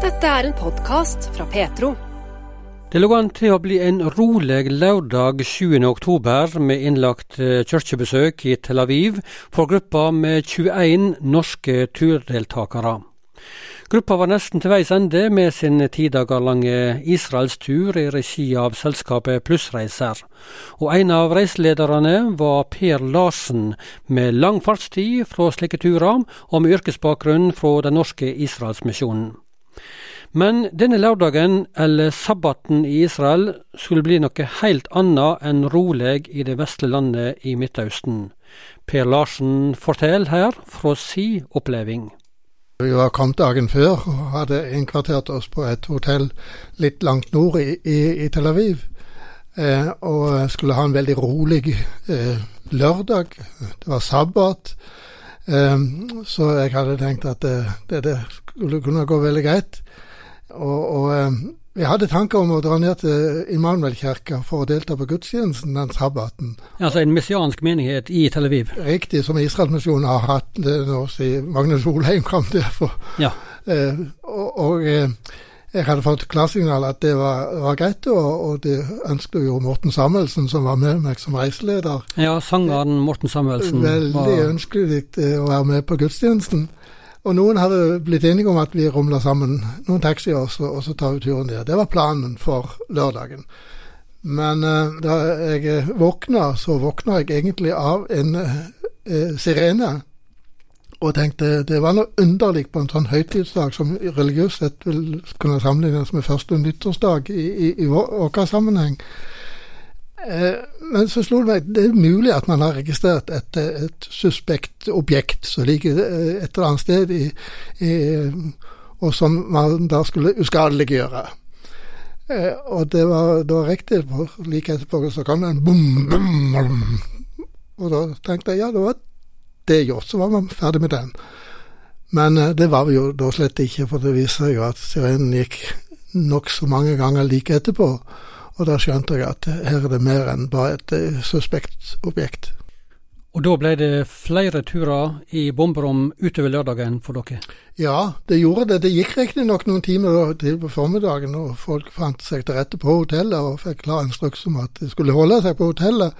Dette er en podkast fra Petro. Det lå an til å bli en rolig lørdag 7. oktober med innlagt eh, kirkebesøk i Tel Aviv for gruppa med 21 norske turdeltakere. Gruppa var nesten til veis ende med sin ti dager lange Israelstur i regi av selskapet Plussreiser. Og en av reiselederne var Per Larsen, med lang fartstid fra slike turer, og med yrkesbakgrunn fra Den norske Israelsmisjonen. Men denne lørdagen, eller sabbaten i Israel, skulle bli noe helt annet enn rolig i det vesle landet i Midtøsten. Per Larsen forteller her fra si oppleving. Vi var kommet dagen før og hadde innkvartert oss på et hotell litt langt nord i, i, i Tel Aviv. Eh, og skulle ha en veldig rolig eh, lørdag. Det var sabbat. Eh, så jeg hadde tenkt at det, det, det skulle kunne gå veldig greit. Og, og jeg hadde tanker om å dra ned til Immanuelkirka for å delta på gudstjenesten den sabbaten. Altså en messiansk menighet i Tel Aviv? Riktig, som Israelsmisjonen har hatt det nå siden Magnus Solheim kom derfor. Ja. Eh, og, og eh, jeg hadde fått klarsignal at det var, var greit, og, og, det ønsket jo Morten Samuelsen, som var med meg som reiseleder. Ja, sangeren Morten Samuelsen. Veldig var... ønskelig å være med på gudstjenesten. Og noen hadde blitt enige om at vi rumla sammen noen taxier, og så, og så tar vi turen der. Det var planen for lørdagen. Men uh, da jeg våkna, så våkna jeg egentlig av en uh, sirene. Og tenkte det var noe underlig på en sånn høytidsdag som religiøst sett vil kunne sammenlignes med første nyttårsdag i, i, i vår sammenheng. Eh, men så slo det meg det er mulig at man har registrert et, et suspekt objekt som ligger eh, et eller annet sted, i, i, og som man da skulle uskadeliggjøre. Eh, og det var, det var riktig. Like etterpå så kom det en bom, bom, bom. Og da tenkte jeg ja, det var det gjort. Så var man ferdig med den. Men det var vi jo da slett ikke, for det viser seg jo at sirenen gikk nokså mange ganger like etterpå. Og da skjønte jeg at her er det mer enn bare et uh, suspekt objekt. Og da ble det flere turer i bomberom utover lørdagen for dere? Ja, det gjorde det. Det gikk riktignok noen timer til på formiddagen, og folk fant seg til rette på hotellet og fikk klar instruks om at de skulle holde seg på hotellet.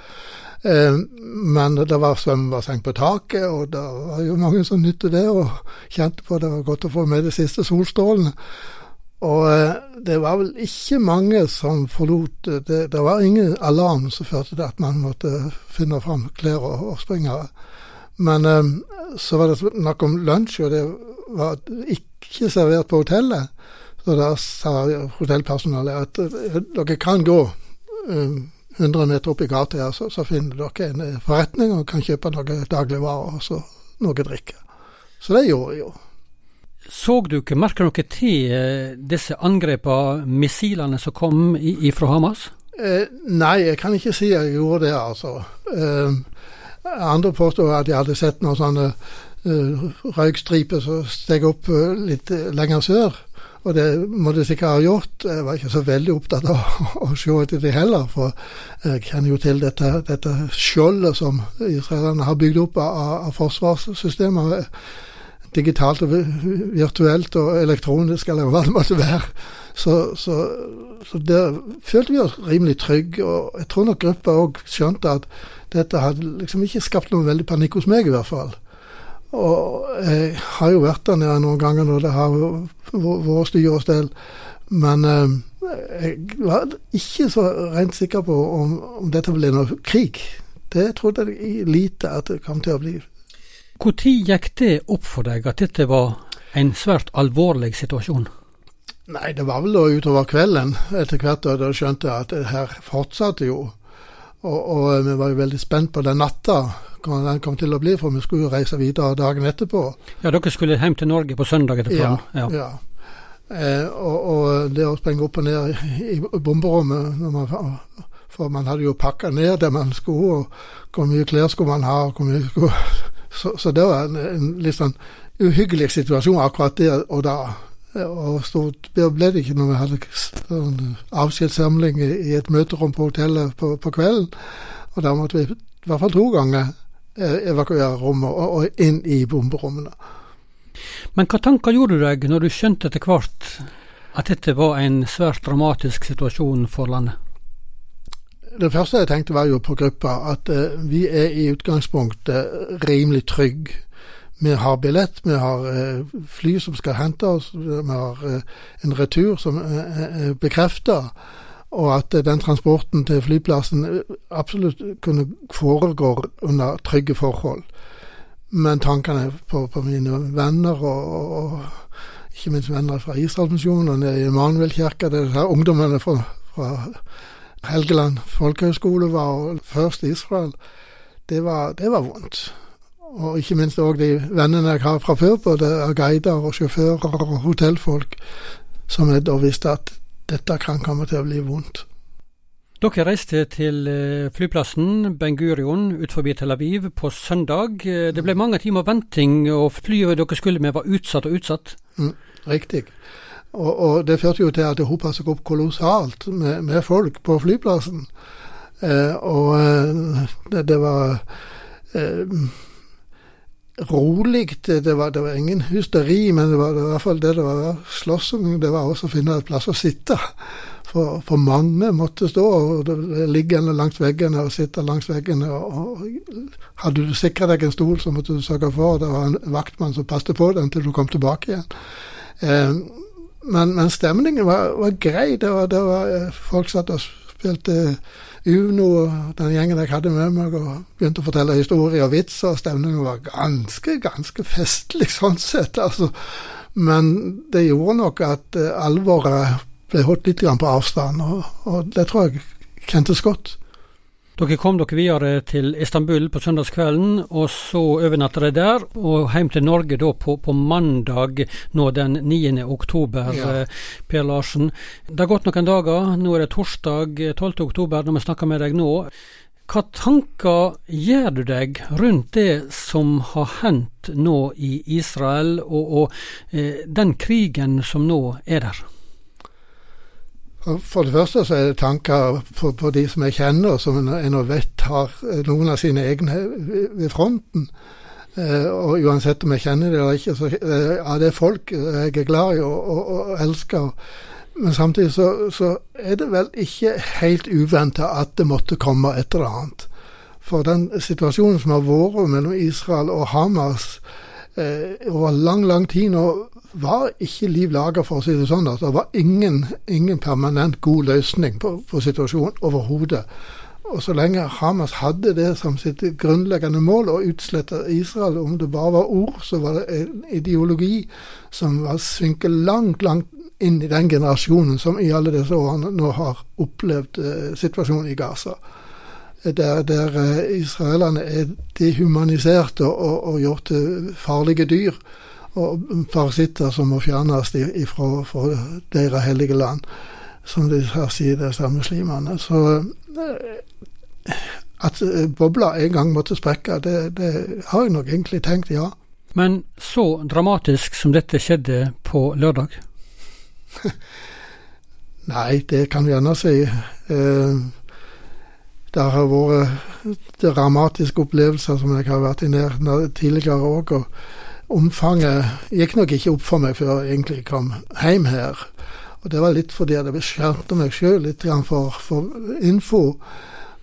Eh, men det var svømmebasseng på taket, og det var jo mange som nytte det og kjente på det var godt å få med de siste solstrålene. Og eh, det var vel ikke mange som forlot eh, det. Det var ingen alarm som førte til at man måtte finne fram klær og, og springere. Men så var det snakk om lunsj, og det var ikke servert på hotellet. Så da sa hotellpersonalet at dere kan gå 100 meter opp i gata her, så, så finner dere en forretning og kan kjøpe noen dagligvarer og så noe drikke. Så det gjorde jeg jo. Så du ikke, merka dere til eh, disse angrepene, missilene som kom fra Hamas? Eh, nei, jeg kan ikke si jeg gjorde det, altså. Eh, andre påstår at jeg hadde sett noen sånne eh, røykstriper som steg opp eh, litt eh, lenger sør. Og det må det sikkert ha gjort. Jeg var ikke så veldig opptatt av å se etter det heller, for jeg kjenner jo til dette, dette skjoldet som israelerne har bygd opp av, av forsvarssystemer digitalt og virtuelt og elektronisk, eller hva det måtte være. Så, så, så der følte vi oss rimelig trygge. Og jeg tror nok gruppa òg skjønte at dette hadde liksom ikke skapt noen veldig panikk hos meg, i hvert fall. Og jeg har jo vært der nede noen ganger når det har vært styr og stell. Men eh, jeg var ikke så rent sikker på om, om dette ble noe krig. Det trodde jeg lite at det kom til å bli. Når gikk det opp for deg at dette var en svært alvorlig situasjon? Nei, det var vel da utover kvelden etter hvert da jeg skjønte at det her fortsatte jo. Og, og, vi var jo veldig spent på den natta, hva den kom til å bli, for vi skulle jo reise videre dagen etterpå. Ja, dere skulle hjem til Norge på søndag etter planen? Ja. ja. ja. Eh, og, og, det å sprenge opp og ned i bomberommet man, For man hadde jo pakka ned det man skulle, og hvor mye klær skulle man ha, og hvor mye skulle så, så, det var en, en, litt sånn uhyggelig situasjon akkurat der og da. Og stort ble det ikke når vi hadde sånn avskjedssamling i, i et møterom på hotellet på, på, kvelden. Og da måtte vi i hvert fall to ganger evakuere rommet og, inn i bomberommene. Men hva tanker gjorde du deg når du skjønte etter hvert at dette var en svært dramatisk situasjon for landet? Det første jeg tenkte var jo på gruppa, at uh, vi er i utgangspunktet rimelig trygge. Vi har billett, vi har uh, fly som skal hente oss, vi har en retur som er bekrefta. Og at den transporten til flyplassen absolutt kunne foregå under trygge forhold. Men tankene på, på mine venner og, og, ikke minst venner fra Israelsmisjonen og nede i Emanuelkirka, det er ungdommene fra, fra Helgeland folkehøgskole var først i Israel, det var, det var vondt. Og ikke minst òg de vennene jeg har fra før, både guider og sjåfører og hotellfolk, som jeg da visste at dette kan komme til å bli vondt. Dere reiste til eh, flyplassen Ben Gurion utenfor Tel Aviv på søndag. Eh, det ble mange timer venting, og flyet dere skulle med var utsatt og utsatt? Mm, riktig. Og, og, det førte jo til at det hopa seg opp kolossalt med, med, folk på flyplassen. Eh, og eh, det, det, var eh, rolig. Det, var, det var ingen hysteri, men det var, i hvert fall det det var slåssing. Det var også å finne et plass å sitte. For, for mange måtte stå og liggende langs veggene og sitte langs veggene. Og, og hadde du sikra deg en stol, så måtte du sørge for det var en vaktmann som passet på den til du kom tilbake igjen. Eh, men, men stemningen var, var grei. Det var, det var, eh, folk satt og spilte Uno, og den gjengen jeg hadde med meg, og begynte å fortelle historier og vitser. og Stemningen var ganske, ganske festlig sånn sett, altså. Men det gjorde nok at uh, alvoret ble holdt litt på avstand, og, og det tror jeg kjentes godt. Dere kom dere videre til Istanbul på søndagskvelden, og så overnatta dere der, og hjem til Norge da på, på mandag nå den 9. oktober, ja. Eh, per Larsen. Det har gått noen dager, nå er det torsdag 12. Eh, oktober når vi snakker med deg nå. Hva tanker gjør du deg rundt det som har hendt nå i Israel, og, og eh, den krigen som nå er der? For det første så er det tanker på, på de som jeg kjenner, som en vet har eh, noen av sine egne ved fronten. Eh, og uansett om jeg kjenner det eller ikke, så eh, ja, det er folk jeg er glad i og, og, og elsker. Men samtidig så, så, er det vel ikke helt uventa at det måtte komme et eller annet. For den situasjonen som har vært mellom Israel og Hamas eh, over lang, lang tid nå, var ikke liv laga, for å si det sånn. at Det var ingen, ingen permanent god løsning på, på situasjonen overhodet. Og så lenge Hamas hadde det som sitt grunnleggende mål, å utslette Israel, om det bare var ord, så var det en ideologi som var synket langt, langt inn i den generasjonen som i alle disse årene nå har opplevd eh, situasjonen i Gaza. Der, der eh, israelerne er dehumanisert og, og, og gjort til farlige dyr og parasitter som må fjernes fra deres hellige land, som de her sier, disse muslimene. Så eh, at eh, bobla en gang måtte sprekke, det, det har jeg nok egentlig tenkt, ja. Men så dramatisk som dette skjedde på lørdag? Nei, det kan vi gjerne si. Eh, det har vært dramatiske opplevelser som jeg har vært i nær tidligere òg. Omfanget gikk nok ikke opp for meg før jeg egentlig kom hjem her. Og det var litt fordi jeg beskjermte meg sjøl litt for, for, info.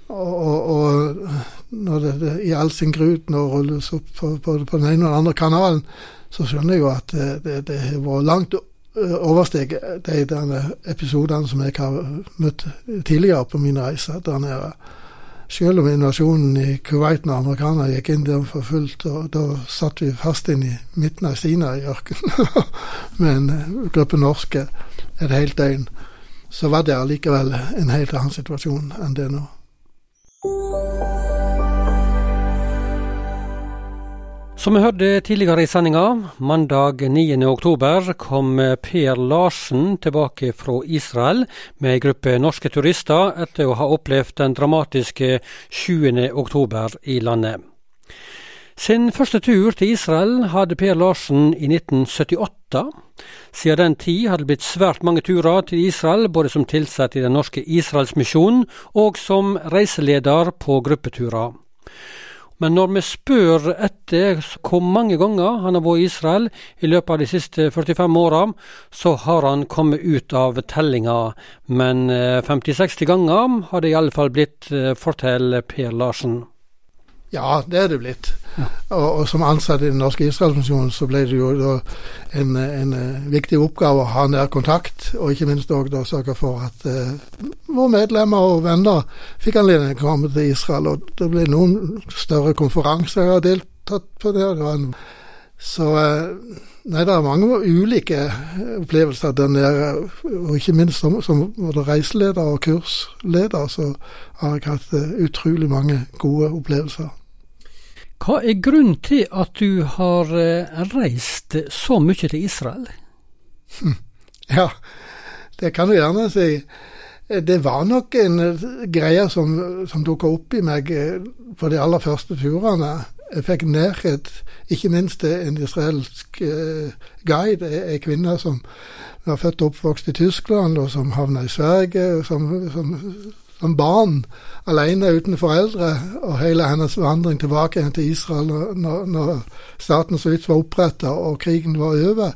Og, og, og når det, det, i all sin grut nå rulles opp på, på, på, den ene og den andre kanalen, så skjønner jeg jo at det, det, det har vært langt oversteget de denne episodene som jeg har møtt tidligere på mine reiser der nede. Selv om invasjonen i Kuwait når amerikanerne gikk inn der for fullt, og da satt vi fast inn i midten av Sinai-ørkenen med en eh, gruppe norske et helt døgn, så var det allikevel en helt annen situasjon enn det nå. Som vi hørte tidligere i sendinga, mandag 9.10 kom Per Larsen tilbake fra Israel med ei gruppe norske turister etter å ha opplevd den dramatiske 7.10 i landet. Sin første tur til Israel hadde Per Larsen i 1978. Siden den tid hadde det blitt svært mange turer til Israel, både som tilsatt i Den norske Israelsmisjonen og som reiseleder på gruppeturer. Men når vi spør etter hvor mange ganger han har vært i Israel i løpet av de siste 45 åra, så har han kommet ut av tellinga. Men 50-60 ganger har det i alle fall blitt, forteller Per Larsen. Ja, det er det blitt. Ja. Og, og, som ansatt i Den norske Israelsmisjonen så ble det jo da en, en, eh, viktig oppgave å ha nær kontakt, og ikke minst òg sørge for at eh, våre medlemmer og venner fikk anledning til å komme til Israel. Og det ble noen større konferanser jeg har deltatt på der. Det var en så uh, nei, det er mange ulike opplevelser der nede. Og ikke minst som, som reiseleder og kursleder, så har jeg hatt utrolig mange gode opplevelser. Hva er grunnen til at du har eh, reist så mye til Israel? Hm. Ja, det kan du gjerne si. Det var nok en eh, greie som, som dukka opp i meg eh, på de aller første turene. Jeg fikk nærhet, ikke minst til en israelsk guide, ei kvinne som var født og oppvokst i Tyskland, og som havna i Sverige, som, som som barn alene uten foreldre, og hele hennes vandring tilbake til Israel når, når staten så vidt var oppretta og krigen var over.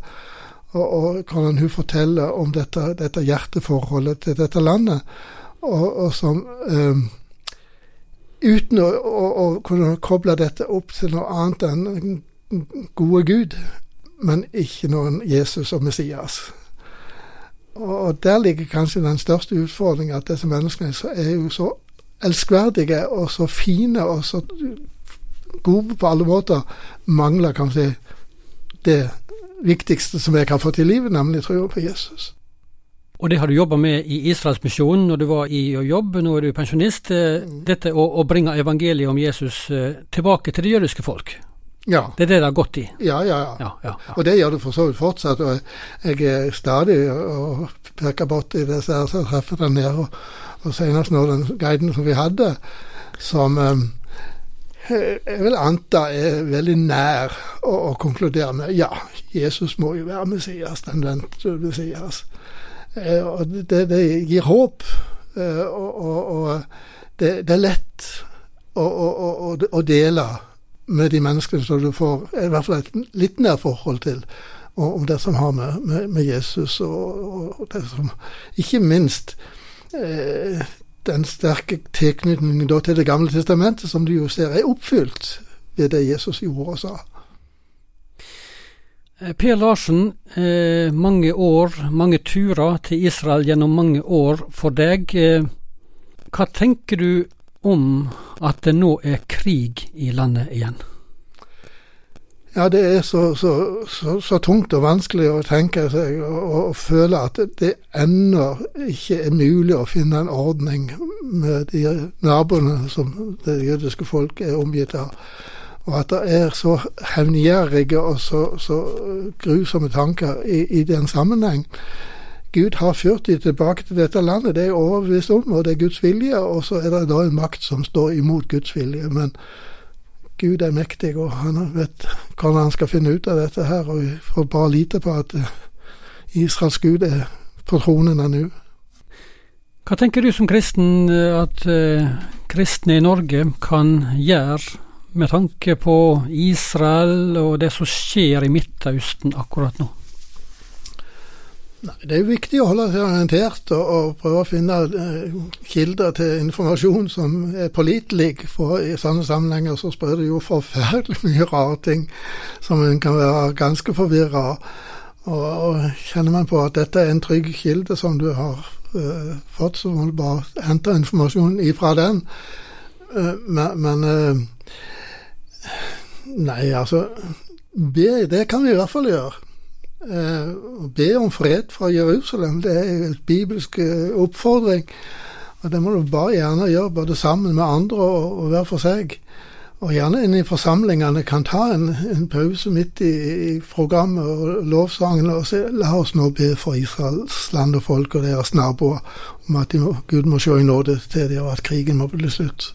Og, og hvordan hun forteller om dette, dette, hjerteforholdet til dette landet, og, og som um, Uten å, å, å, kunne koble dette opp til noe annet enn gode Gud, men ikke noen Jesus og Messias. Og der ligger kanskje den største utfordringen, at disse menneskene er jo så elskverdige og så fine og så gode på alle måter, mangler kanskje det viktigste som jeg kan få til i livet, nemlig troen på Jesus. Og det har du jobba med i Israelsmisjonen når du var i jobb, nå er du pensjonist. Mm. Dette å, å bringe evangeliet om Jesus eh, tilbake til det jødiske folk. Ja. Det er det det har gått i? Ja, ja, ja. ja, ja. Og det gjør det for så vidt fortsatt. Og jeg er stadig og peker bort i disse her som treffer der nede. Og, og senest nå den guiden som vi hadde, som um, jeg vil anta er veldig nær å, å, konkludere med ja, Jesus må jo være Messias, den ventede Messias. Eh, og det, det, gir håp, eh, og, og, og det, det, er lett å, å dele med de menneskene som du får i hvert fall et litt nær forhold til, og, om det som har med, med, med Jesus og, og, det som Ikke minst eh, den sterke tilknytningen til Det gamle testamentet, som du jo ser er oppfylt ved det Jesus gjorde og sa. Eh, per Larsen, eh, mange år, mange turer til Israel gjennom mange år for deg. Eh, hva tenker du om at det nå er krig i landet igjen? Ja, det er så, så, så, så tungt og vanskelig å tenke seg og, føle at det ennå ikke er mulig å finne en ordning med de naboene som det jødiske folk er omgitt av. Og at det er så hevngjerrige og så grusomme tanker i, i den sammenheng. Gud har ført dem tilbake til dette landet, det er jeg overbevist om, og det er Guds vilje. Og så er det da en makt som står imot Guds vilje. Men Gud er mektig, og han vet hvordan han skal finne ut av dette her. Og vi får bare lite på at eh, Israels Gud er på tronen ennå. Hva tenker du som kristen eh, at uh, kristne i Norge kan gjøre med tanke på Israel og det som skjer i Midtøsten akkurat nå? Nei, Det er jo viktig å holde seg orientert og, og prøve å finne eh, kilder til informasjon som er pålitelig. For i sånne sammenhenger så sprer det jo forferdelig mye rare ting som en kan være ganske forvirra. Og, og, kjenner man på at dette er en trygg kilde som du har eh, fått, så må du bare hente informasjon ifra den. Eh, men, men uh, Nei, altså det, det kan vi i hvert fall gjøre. Eh, å be om fred fra Jerusalem, det er en bibelsk eh, oppfordring. Og det må du bare gjerne gjøre, både sammen med andre og, og hver for seg. Og gjerne inn i forsamlingene kan ta en, en pause midt i, i, programmet og lovsangen og si la oss nå be for Israels land og folk og deres naboer om at må, Gud må se i nåde til dem, og at krigen må bli slutt.